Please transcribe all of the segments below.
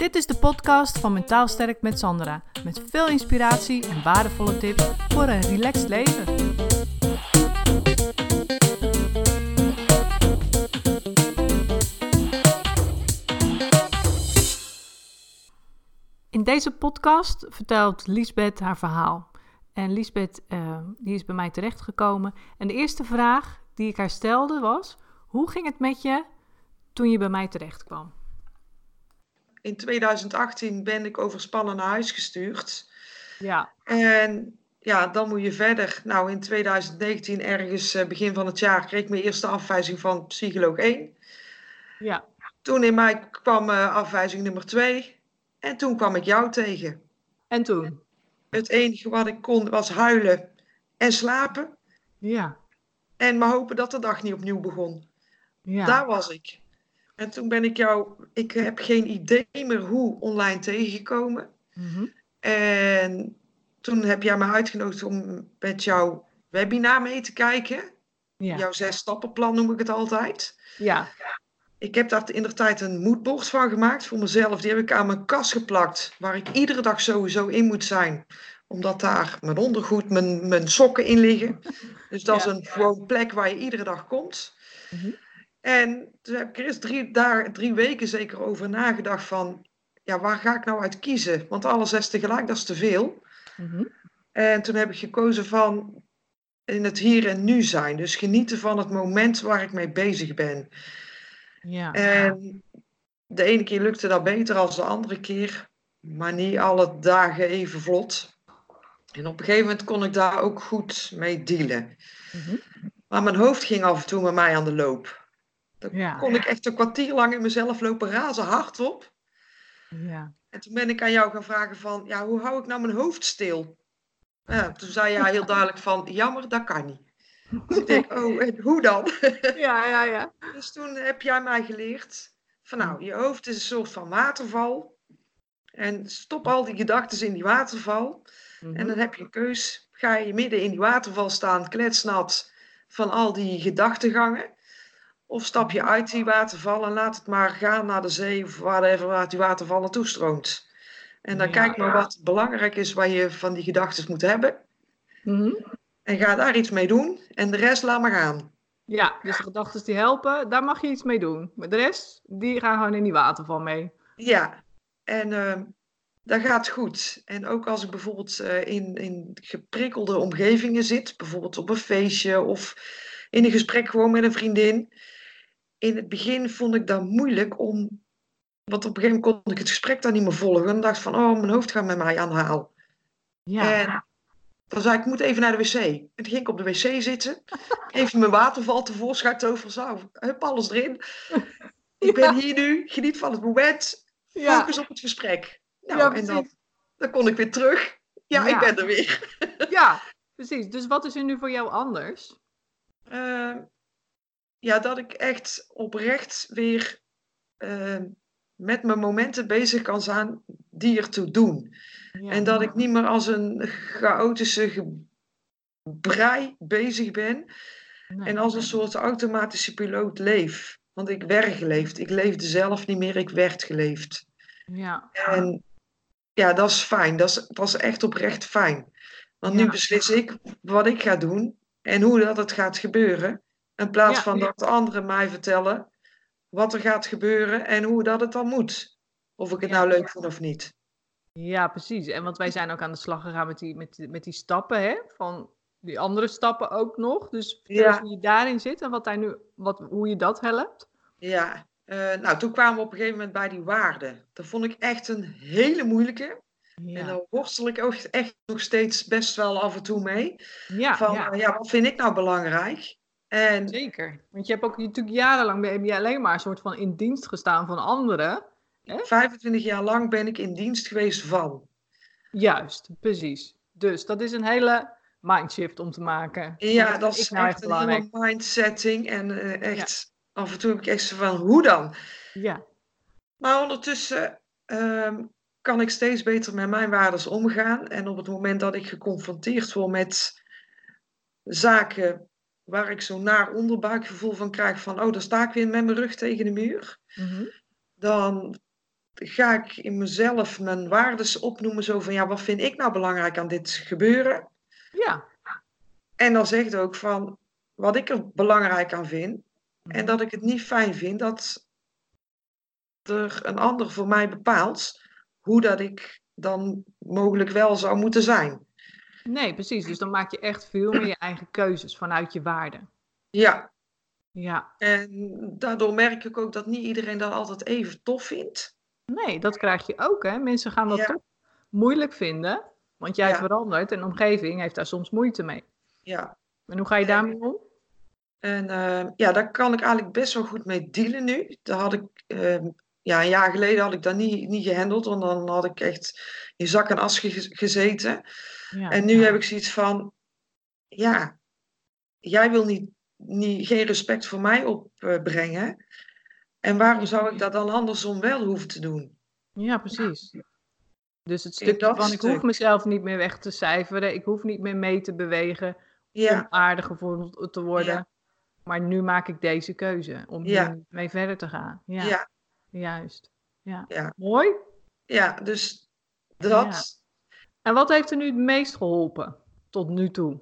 Dit is de podcast van Mentaal Sterk met Sandra. Met veel inspiratie en waardevolle tips voor een relaxed leven. In deze podcast vertelt Liesbeth haar verhaal. En Liesbeth uh, die is bij mij terechtgekomen. En de eerste vraag die ik haar stelde was: Hoe ging het met je toen je bij mij terecht kwam? In 2018 ben ik overspannen naar huis gestuurd. Ja. En ja, dan moet je verder. Nou, in 2019, ergens uh, begin van het jaar, kreeg ik mijn eerste afwijzing van psycholoog 1. Ja. Toen in mei kwam uh, afwijzing nummer 2. En toen kwam ik jou tegen. En toen? Het enige wat ik kon was huilen en slapen. Ja. En maar hopen dat de dag niet opnieuw begon. Ja. Daar was ik. En toen ben ik jou, ik heb geen idee meer hoe online tegengekomen. Mhm. En toen heb jij me uitgenodigd om met jouw webinar mee te kijken. Ja. Jouw zes stappenplan noem ik het altijd. Ja. Ik heb daar in de tijd een moodboard van gemaakt voor mezelf. Die heb ik aan mijn kast geplakt, waar ik iedere dag sowieso in moet zijn. Omdat daar mijn ondergoed, mijn, mijn sokken in liggen. Dus dat Ja. is een gewoon plek waar je iedere dag komt. Mhm. En toen heb ik er eerst drie, daar, drie weken zeker over nagedacht van... Ja, waar ga ik nou uit kiezen? Want alle zes tegelijk, dat is te veel. Mhm. En toen heb ik gekozen van in het hier en nu zijn. Dus genieten van het moment waar ik mee bezig ben. Ja. En de ene keer lukte dat beter dan de andere keer, maar niet alle dagen even vlot. En op een gegeven moment kon ik daar ook goed mee dealen. Mhm. Maar mijn hoofd ging af en toe met mij aan de loop. Dan Ja. kon ik echt een kwartier lang in mezelf lopen razen, hardop. Ja. En toen ben ik aan jou gaan vragen van, ja, hoe hou ik nou mijn hoofd stil? Ja, toen zei jij heel duidelijk van, jammer, dat kan niet. Dus ik denk, oh, en hoe dan? Ja, ja, ja. Dus toen heb jij mij geleerd van nou, je hoofd is een soort van waterval. En stop al die gedachten in die waterval. Mhm. En dan heb je een keus. Ga je midden in die waterval staan, kletsnat van al die gedachtegangen. Of stap je uit die waterval en laat het maar gaan naar de zee of whatever waar die waterval naartoe stroomt. En dan Ja. kijk maar wat belangrijk is waar je van die gedachten moet hebben. Mhm. En ga daar iets mee doen. En de rest laat maar gaan. Ja, dus de gedachten die helpen, daar mag je iets mee doen. Maar de rest, die gaan gewoon in die waterval mee. Ja, en ehm dat gaat goed. En ook als ik bijvoorbeeld eh, in, in geprikkelde omgevingen zit, bijvoorbeeld op een feestje of in een gesprek gewoon met een vriendin. In het begin vond ik dat moeilijk om, want op een gegeven moment kon ik het gesprek dan niet meer volgen. En dacht van, oh, mijn hoofd gaat met mij aan de haal. Ja. En dan zei ik, ik moet even naar de wc. En toen ging ik op de wc zitten, even mijn waterval tevoorschijn toveren, zo, hup, alles erin. Ik ben hier nu, geniet van het moment, ja. focus op het gesprek. Nou, Ja, en dan, dan kon ik weer terug. Ja, Ja. ik ben er weer. ja, precies. Dus wat is er nu voor jou anders? Ehm, ja, dat ik echt oprecht weer ehm, met mijn momenten bezig kan zijn die ertoe doen. Ja. En dat ik niet meer als een chaotische brei bezig ben. Nee. En als een soort automatische piloot leef. Want ik werd geleefd. Ik leefde zelf niet meer, ik werd geleefd. Ja. En ja, dat is fijn. Dat is, dat is echt oprecht fijn. Want Ja. nu beslis ik wat ik ga doen en hoe dat het gaat gebeuren. In plaats Ja, van ja. dat de anderen mij vertellen wat er gaat gebeuren en hoe dat het dan moet. Of ik het Ja. nou leuk vind of niet. Ja, precies. En want wij zijn ook aan de slag gegaan met die, met, die- met die stappen, hè? Van die andere stappen ook nog. Dus Ja. hoe je daarin zit en wat daar nu, wat, hoe je dat helpt. Ja, eh, nou toen kwamen we op een gegeven moment bij die waarden. Dat vond ik echt een hele moeilijke. En Ja. daar worstel ik ook echt nog steeds best wel af en toe mee. Ja, Van ja. eh, ja, wat vind ik nou belangrijk? En Zeker. Want je hebt ook natuurlijk jarenlang ben je alleen maar een soort van in dienst gestaan van anderen. 25 jaar lang ben ik in dienst geweest van. Juist, precies. Dus dat is een hele mindshift om te maken. Ja, dat is nou echt een hele mindsetting. En eh, echt, af en toe heb ik echt zo van, hoe dan? Ja, Maar ondertussen ehm, kan ik steeds beter met mijn waarden omgaan. En op het moment dat ik geconfronteerd word met zaken waar ik zo'n naar onderbuikgevoel van krijg van, oh, daar sta ik weer met mijn rug tegen de muur. Mhm. Dan ga ik in mezelf mijn waardes opnoemen. Zo van, ja, wat vind ik nou belangrijk aan dit gebeuren? Ja. En dan zegt ook van, wat ik er belangrijk aan vind. En Mhm. dat ik het niet fijn vind dat er een ander voor mij bepaalt hoe dat ik dan mogelijk wel zou moeten zijn. Nee, precies. Dus dan maak je echt veel meer je eigen keuzes vanuit je waarden. Ja, Ja. en daardoor merk ik ook dat niet iedereen dat altijd even tof vindt. Nee, dat krijg je ook, hè. Mensen gaan dat Ja. toch moeilijk vinden, want jij Ja. verandert en de omgeving heeft daar soms moeite mee. Ja, En hoe ga je daarmee om? en eh, ja, daar kan ik eigenlijk best wel goed mee dealen nu. Daar had ik, eh, ja, een jaar geleden had ik dat niet, niet gehandeld, want dan had ik echt in zak en as ge- gezeten. Ja. En nu heb ik zoiets van, ja, jij wil niet, niet, geen respect voor mij opbrengen. En waarom zou ik dat dan andersom wel hoeven te doen? Ja, precies. Dus het stukje van ik hoef mezelf niet meer weg te cijferen, ik hoef niet meer mee te bewegen om aardig gevonden te worden. Ja. Maar nu maak ik deze keuze om Ja. hier mee verder te gaan. Ja, ja, juist. Ja. Mooi. ja, dus dat. En wat heeft er nu het meest geholpen tot nu toe?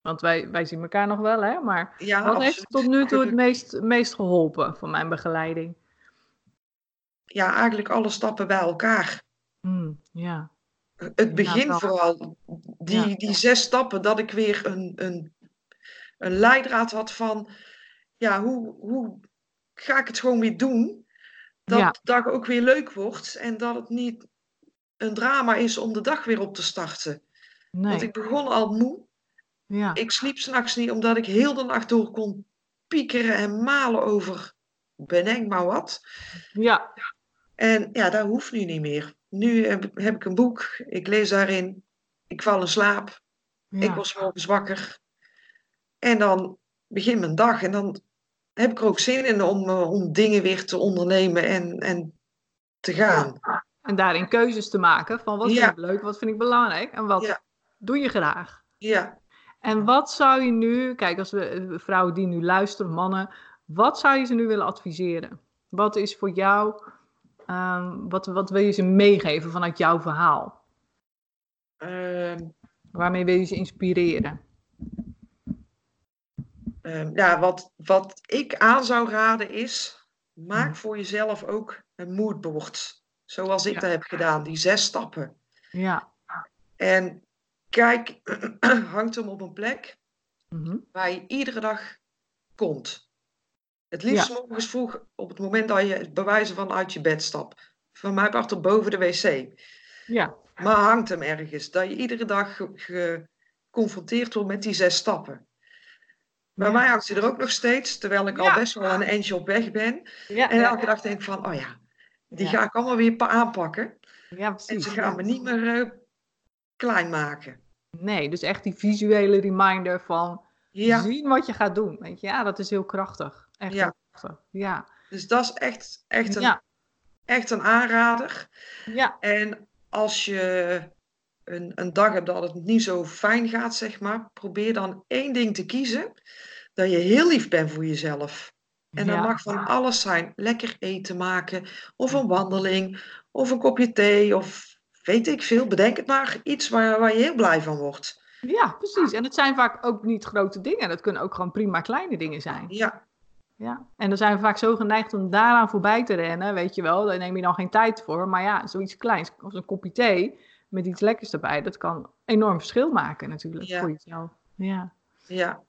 Want wij, wij zien elkaar nog wel, hè? Maar Ja, wat heeft tot nu toe het meest, meest geholpen van mijn begeleiding? Ja, eigenlijk alle stappen bij elkaar. Hmm, ja. Het begin vooral, die, Ja. die zes stappen, dat ik weer een, een, een leidraad had van, ja, hoe, hoe ga ik het gewoon weer doen? Dat de dag ook weer leuk wordt en dat het niet een drama is om de dag weer op te starten. Want Nee. ik begon al moe. Ja. Ik sliep s'nachts niet omdat ik heel de nacht door kon piekeren en malen over bedenk maar wat. Ja. En ja, dat hoeft nu niet meer. Nu heb, heb ik een boek, ik lees daarin, ik val in slaap, ik Ja. word 's morgens wakker. En dan begint mijn dag en dan heb ik er ook zin in om, eh, om dingen weer te ondernemen en, en te gaan. En daarin keuzes te maken van wat vind ik leuk, wat vind ik belangrijk en wat doe je graag. Ja, En wat zou je nu, kijk, als we eh, vrouwen die nu luisteren, mannen, wat zou je ze nu willen adviseren? Wat is voor jou, ehm, wat, wat wil je ze meegeven vanuit jouw verhaal? ehm, Waarmee wil je ze inspireren? ehm, ja wat, wat ik aan zou raden is, maak voor jezelf ook een moodboard. Zoals ik Ja. dat heb gedaan, die zes stappen. Ja. En kijk, hangt hem op een plek Mhm. waar je iedere dag komt. Het liefst 's morgens vroeg op het moment dat je bewijzen van uit je bed stapt. Van mij part er boven de wc. Ja. Maar hangt hem ergens. Dat je iedere dag ge- geconfronteerd wordt met die zes stappen. Bij Ja. mij hangt ze er ook nog steeds, terwijl ik Ja. al best wel een eindje op weg ben. Ja, En ja, elke dag denk ik van, oh ja, die Ja. ga ik allemaal weer pa- aanpakken. ja, En precies. ze gaan me niet meer eh, klein maken. Nee, dus echt die visuele reminder van Ja, zien wat je gaat doen. Weet je, ja, dat is heel krachtig. Echt Ja. heel krachtig. Ja. dus dat is echt, echt, een, Ja. echt een aanrader. Ja. En als je een, een dag hebt dat het niet zo fijn gaat, zeg maar, probeer dan één ding te kiezen. Dat je heel lief bent voor jezelf. En dat Ja. mag van alles zijn. Lekker eten maken, of een wandeling, of een kopje thee, of weet ik veel. Bedenk het maar. Iets waar, waar je heel blij van wordt. Ja, precies. En het zijn vaak ook niet grote dingen. Dat kunnen ook gewoon prima kleine dingen zijn. Ja, Ja. En dan zijn we vaak zo geneigd om daaraan voorbij te rennen, weet je wel. Daar neem je dan geen tijd voor. Maar ja, zoiets kleins als een kopje thee met iets lekkers erbij, dat kan enorm verschil maken natuurlijk Ja. voor jezelf. Ja. ja.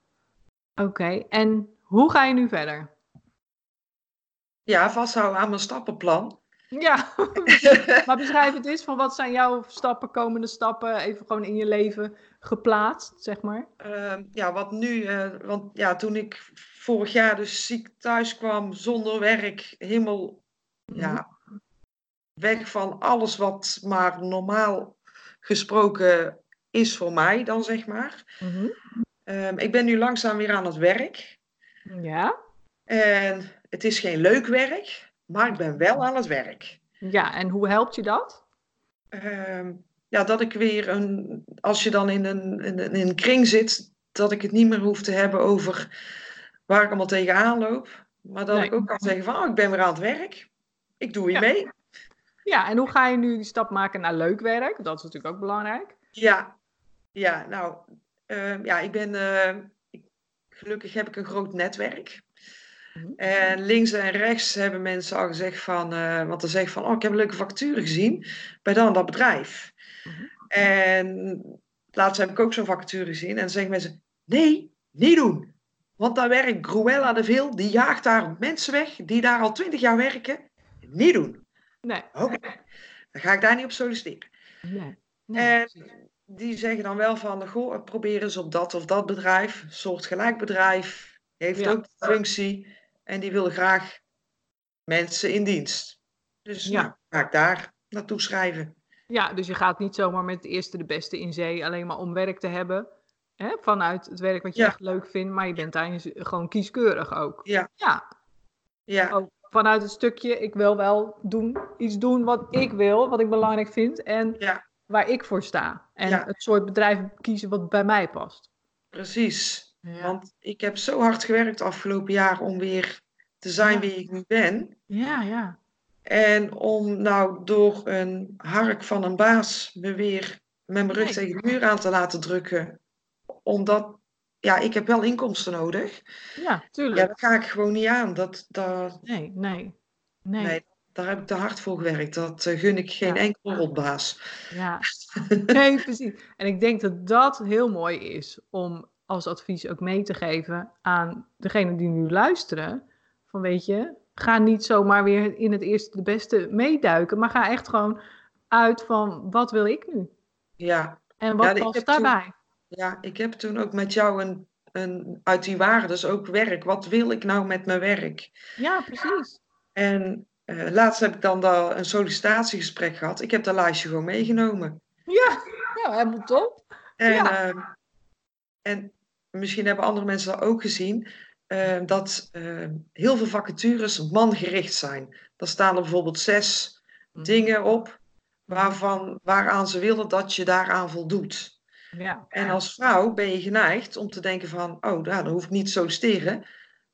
Oké. En hoe ga je nu verder? Ja vasthouden aan mijn stappenplan. Ja, maar beschrijf het eens van wat zijn jouw stappen, komende stappen, even gewoon in je leven geplaatst, zeg maar. Ehm, ja, wat nu, eh, want ja, toen ik vorig jaar dus ziek thuis kwam, zonder werk, helemaal ja, weg van alles wat maar normaal gesproken is voor mij dan, zeg maar. Mhm. Ehm, ik ben nu langzaam weer aan het werk. Ja. En het is geen leuk werk, maar ik ben wel aan het werk. Ja, en hoe helpt je dat? Ehm, ja, dat ik weer een, als je dan in een, in, een- in een kring zit, dat ik het niet meer hoef te hebben over waar ik allemaal tegenaan loop. Maar dat Nee. ik ook kan zeggen van, oh, ik ben weer aan het werk. Ik doe hier Ja. mee. Ja, en hoe ga je nu die stap maken naar leuk werk? Dat is natuurlijk ook belangrijk. Ja, ja nou, uh, ja, ik ben, uh, ik, gelukkig heb ik een groot netwerk. Mhm. En links en rechts hebben mensen al gezegd van, uh, want dan zeggen van, oh, ik heb een leuke factuur gezien bij dan dat bedrijf. Mhm. En laatst heb ik ook zo'n vacature gezien en dan zeggen mensen, nee, niet doen. Want daar werkt Gruella de Veel, die jaagt daar mensen weg die daar al twintig jaar werken. Niet doen. Nee. Oké, dan ga ik daar niet op solliciteren. Nee. En die zeggen dan wel van, goh, probeer eens op dat of dat bedrijf, soortgelijk bedrijf, heeft ook de functie en die willen graag mensen in dienst. Dus ja. Nou, ga ik daar naartoe schrijven. Ja, dus je gaat niet zomaar met het eerste de beste in zee alleen maar om werk te hebben. Hè, vanuit het werk wat je echt leuk vindt, maar je bent daarin gewoon kieskeurig ook. Ja. Ja. ja. Ook vanuit het stukje, ik wil wel doen, iets doen wat ik wil, wat ik belangrijk vind en ja. waar ik voor sta. En het soort bedrijf kiezen wat bij mij past. Precies. Want ik heb zo hard gewerkt afgelopen jaar om weer te zijn wie ik nu ben. Ja, ja. En om nou door een hark van een baas me weer met mijn rug tegen de muur aan te laten drukken. Omdat, ja, ik heb wel inkomsten nodig. Ja, tuurlijk. Ja, dat ga ik gewoon niet aan. Dat, dat... Nee, nee, nee. nee daar heb ik te hard voor gewerkt. Dat uh, gun ik geen ja. enkel rotbaas. Ja, nee, precies. En ik denk dat dat heel mooi is om als advies ook mee te geven aan degene die nu luisteren. Van weet je, ga niet zomaar weer in het eerste de beste meeduiken, maar ga echt gewoon uit van wat wil ik nu? Ja. En wat ja, past daarbij? Toen, ja, ik heb toen ook met jou een, een uit die waarden ook werk. Wat wil ik nou met mijn werk? Ja, precies. En uh, laatst heb ik dan daar een sollicitatiegesprek gehad. Ik heb dat lijstje gewoon meegenomen. Ja, ja helemaal top. En, ja. uh, en misschien hebben andere mensen dat ook gezien. Uh, dat heel veel vacatures mangericht zijn. Daar staan er bijvoorbeeld zes mm. dingen op waarvan, waaraan ze willen dat je daaraan voldoet. Ja. En als vrouw ben je geneigd om te denken van, oh, nou, dan hoef ik niet te solliciteren,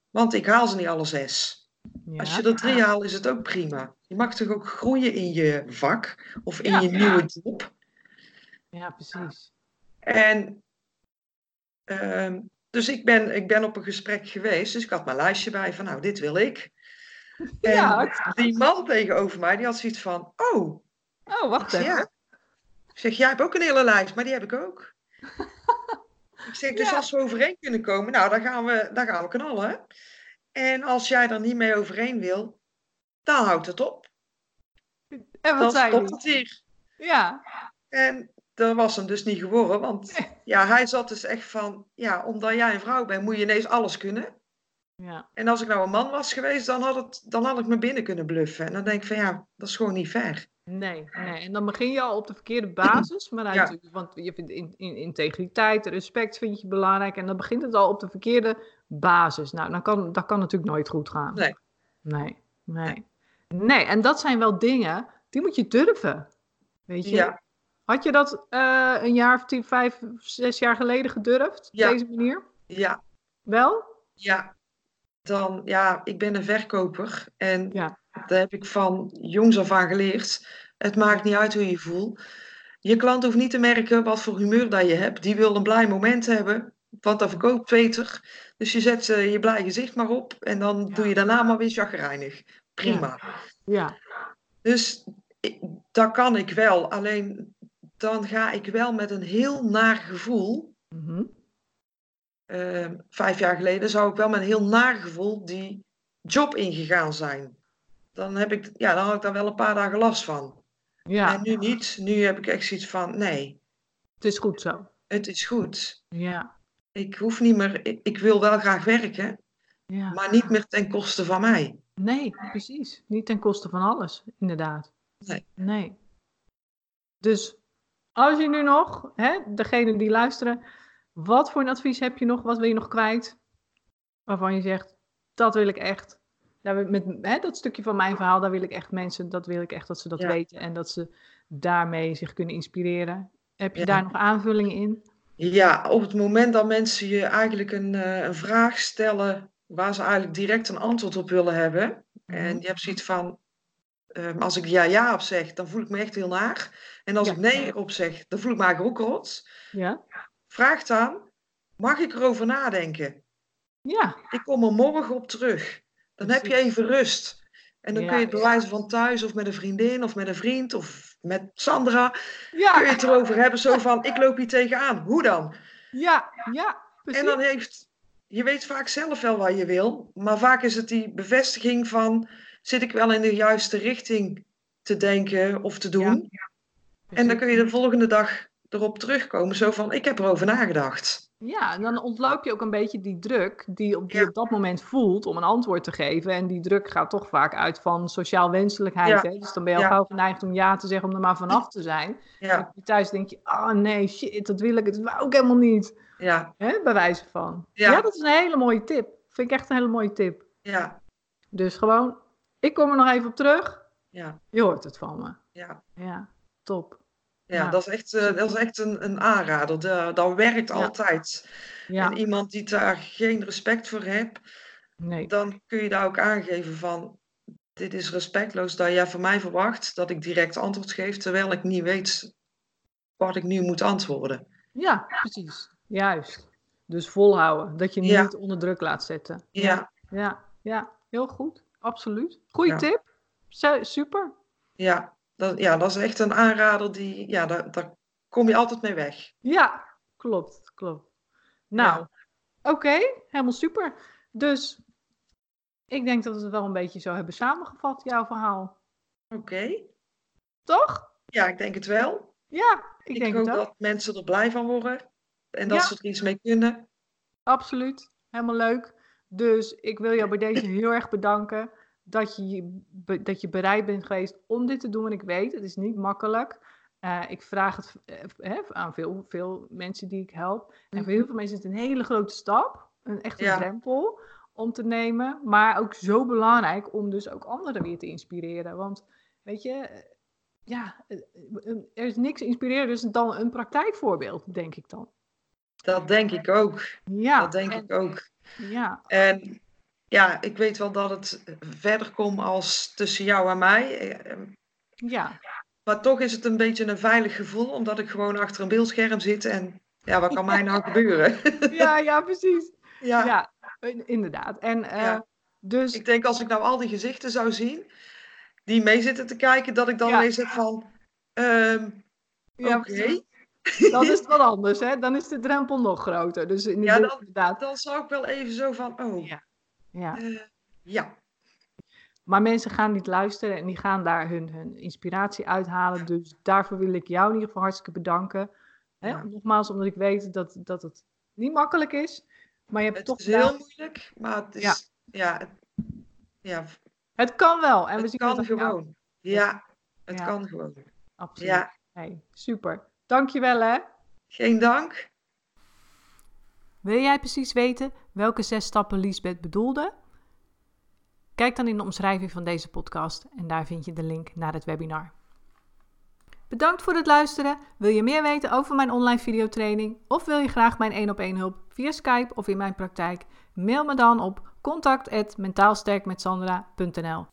want ik haal ze niet alle zes. Ja. Als je er drie haalt, is het ook prima. Je mag toch ook groeien in je vak of in je nieuwe job. Ja, precies. En uh, dus ik ben, ik ben op een gesprek geweest, dus ik had mijn lijstje bij van, nou, dit wil ik. En ja, die man tegenover mij, die had zoiets van, oh. Oh, wacht even. Ja. Ik zeg, jij hebt ook een hele lijst, maar die heb ik ook. ik zeg, dus als we overeen kunnen komen, nou, dan gaan we, dan gaan we knallen. En als jij er niet mee overeen wil, dan houdt het op. En wat dan stopt het hier. Ja. En dat was hem dus niet geworden, want ja, hij zat dus echt van, ja, omdat jij een vrouw bent, moet je ineens alles kunnen. Ja. En als ik nou een man was geweest, dan had, het, dan had ik me binnen kunnen bluffen. En dan denk ik van, ja, dat is gewoon niet fair. Nee, nee. en dan begin je al op de verkeerde basis. Maar ja. want je vindt in, in, integriteit, respect vind je belangrijk. En dan begint het al op de verkeerde basis. Nou, dan kan, dat kan natuurlijk nooit goed gaan. Nee. Nee, nee. Nee, en dat zijn wel dingen, die moet je durven. Weet je? Ja. Had je dat uh, een jaar of tien, vijf, zes jaar geleden gedurfd? Ja. Op deze manier? Ja. Wel? Ja. Dan, ja, ik ben een verkoper. En ja. daar heb ik van jongs af aan geleerd. Het maakt niet uit hoe je je voelt. Je klant hoeft niet te merken wat voor humeur dat je hebt. Die wil een blij moment hebben. Want dat verkoopt beter. Dus je zet uh, je blij gezicht maar op. En dan ja. doe je daarna maar weer chagrijnig. Prima. Ja. ja. Dus dat kan ik wel. Alleen dan ga ik wel met een heel naar gevoel. Mm -hmm. uh, vijf jaar geleden zou ik wel met een heel naar gevoel die job ingegaan zijn. Dan, heb ik, ja, dan had ik daar wel een paar dagen last van. Ja. En nu niet. Nu heb ik echt zoiets van: nee. Het is goed zo. Het is goed. Ja. Ik hoef niet meer, ik, ik wil wel graag werken, ja. maar niet meer ten koste van mij. Nee, precies. Niet ten koste van alles, inderdaad. Nee. Nee. Dus als je nu nog, hè, degene die luisteren, wat voor een advies heb je nog? Wat wil je nog kwijt? Waarvan je zegt, dat wil ik echt. Daar, met, hè, dat stukje van mijn verhaal, daar wil ik echt mensen, dat wil ik echt dat ze dat Ja. weten en dat ze daarmee zich kunnen inspireren. Heb je Ja. daar nog aanvullingen in? Ja, op het moment dat mensen je eigenlijk een, eh, een vraag stellen waar ze eigenlijk direct een antwoord op willen hebben. En Mhm. je hebt zoiets van, ehm, als ik ja ja op zeg, dan voel ik me echt heel naar. En als Ja. ik nee op zeg, dan voel ik me eigenlijk ook rot. Ja? Vraag dan, mag ik erover nadenken? Ja. Ik kom er morgen op terug. Dan heb je even rust. En dan kun je het bewijzen van thuis of met een vriendin of met een vriend of met Sandra. Kun je Ja. het erover hebben zo van, ik loop hier tegenaan. Hoe dan? Ja. Ja. Precies. En dan heeft, je weet vaak zelf wel wat je wil, maar vaak is het die bevestiging van, zit ik wel in de juiste richting te denken of te doen? En dan kun je de volgende dag erop terugkomen, zo van, ik heb erover nagedacht. Ja, en dan ontloop je ook een beetje die druk die, op, die Ja. op dat moment voelt om een antwoord te geven. En die druk gaat toch vaak uit van sociaal wenselijkheid. Ja. Hè? Dus dan ben je al Ja. gauw geneigd om ja te zeggen om er maar vanaf te zijn. En thuis denk je, oh nee, shit, dat wil ik, dat wou ik helemaal niet. ja, Hè? Bij wijze van. Ja. Ja. dat is een hele mooie tip. Vind ik echt een hele mooie tip. ja, Dus gewoon, ik kom er nog even op terug. ja, Je hoort het van me. ja. Ja, top. Ja, Ja. dat is echt, eh, dat is echt een, een aanrader. Dat, dat werkt Ja. altijd. Ja, En iemand die daar geen respect voor heeft, nee. dan kun je daar ook aangeven van, dit is respectloos dat jij van mij verwacht dat ik direct antwoord geef, terwijl ik niet weet wat ik nu moet antwoorden. Ja, precies. Juist. Dus volhouden. Dat je niet onder druk laat zetten. Ja, Ja, ja, heel goed. Absoluut. Goeie Ja. tip. Su- super. ja, dat, ja, dat is echt een aanrader die, ja, daar, daar kom je altijd mee weg. Ja, klopt, klopt. Nou, oké, helemaal super. Dus ik denk dat we het wel een beetje zo hebben samengevat, jouw verhaal. Oké, Toch? ja, ik denk het wel. Ja, ik, Ik, denk hoop het ook. dat mensen er blij van worden en dat Ja. ze er iets mee kunnen. Absoluut. Helemaal leuk. Dus ik wil jou bij deze heel erg bedanken dat je, dat je bereid bent geweest om dit te doen. En ik weet, het is niet makkelijk. Eh, ik vraag het eh, hè, aan veel, veel mensen die ik help. En voor heel veel mensen is het een hele grote stap. Een echte Ja. drempel om te nemen. Maar ook zo belangrijk om dus ook anderen weer te inspireren. Want weet je, eh, ja, er is niks inspirerends dan een praktijkvoorbeeld, denk ik dan. Dat denk ik ook. Ja, Dat denk en- ik ook. Ja, En ja, ik weet wel dat het verder komt als tussen jou en mij. Ja. Maar toch is het een beetje een veilig gevoel, omdat ik gewoon achter een beeldscherm zit en ja, wat kan mij nou gebeuren? Ja, ja, precies. Ja, Ja, in- inderdaad. En eh, Ja. dus, ik denk als ik nou al die gezichten zou zien, die mee zitten te kijken, dat ik dan Ja. ineens zeg van, ehm, ja, oké. Dan is het wat anders, hè? Dan is de drempel nog groter. Dus in Ja, dan- inderdaad. dan zou ik wel even zo van, oh, Ja. Ja. eh, ja, Maar mensen gaan niet luisteren en die gaan daar hun, hun inspiratie uithalen. Dus daarvoor wil ik jou in ieder geval hartstikke bedanken. Hè? Ja. Nogmaals, omdat ik weet dat, dat het niet makkelijk is. Maar je hebt het toch is heel moeilijk, maar het is, ja, het, ja, Het kan wel. En we het zien kan gewoon. Ja, het Ja. kan gewoon. Absoluut. Ja, Hey, super. Dankjewel hè. geen dank. Wil jij precies weten welke zes stappen Liesbeth bedoelde? Kijk dan in de omschrijving van deze podcast en daar vind je de link naar het webinar. Bedankt voor het luisteren. Wil je meer weten over mijn online videotraining of wil je graag mijn 1 op 1 hulp via Skype of in mijn praktijk? Mail me dan op contact@mentaalsterkmetsandra.nl.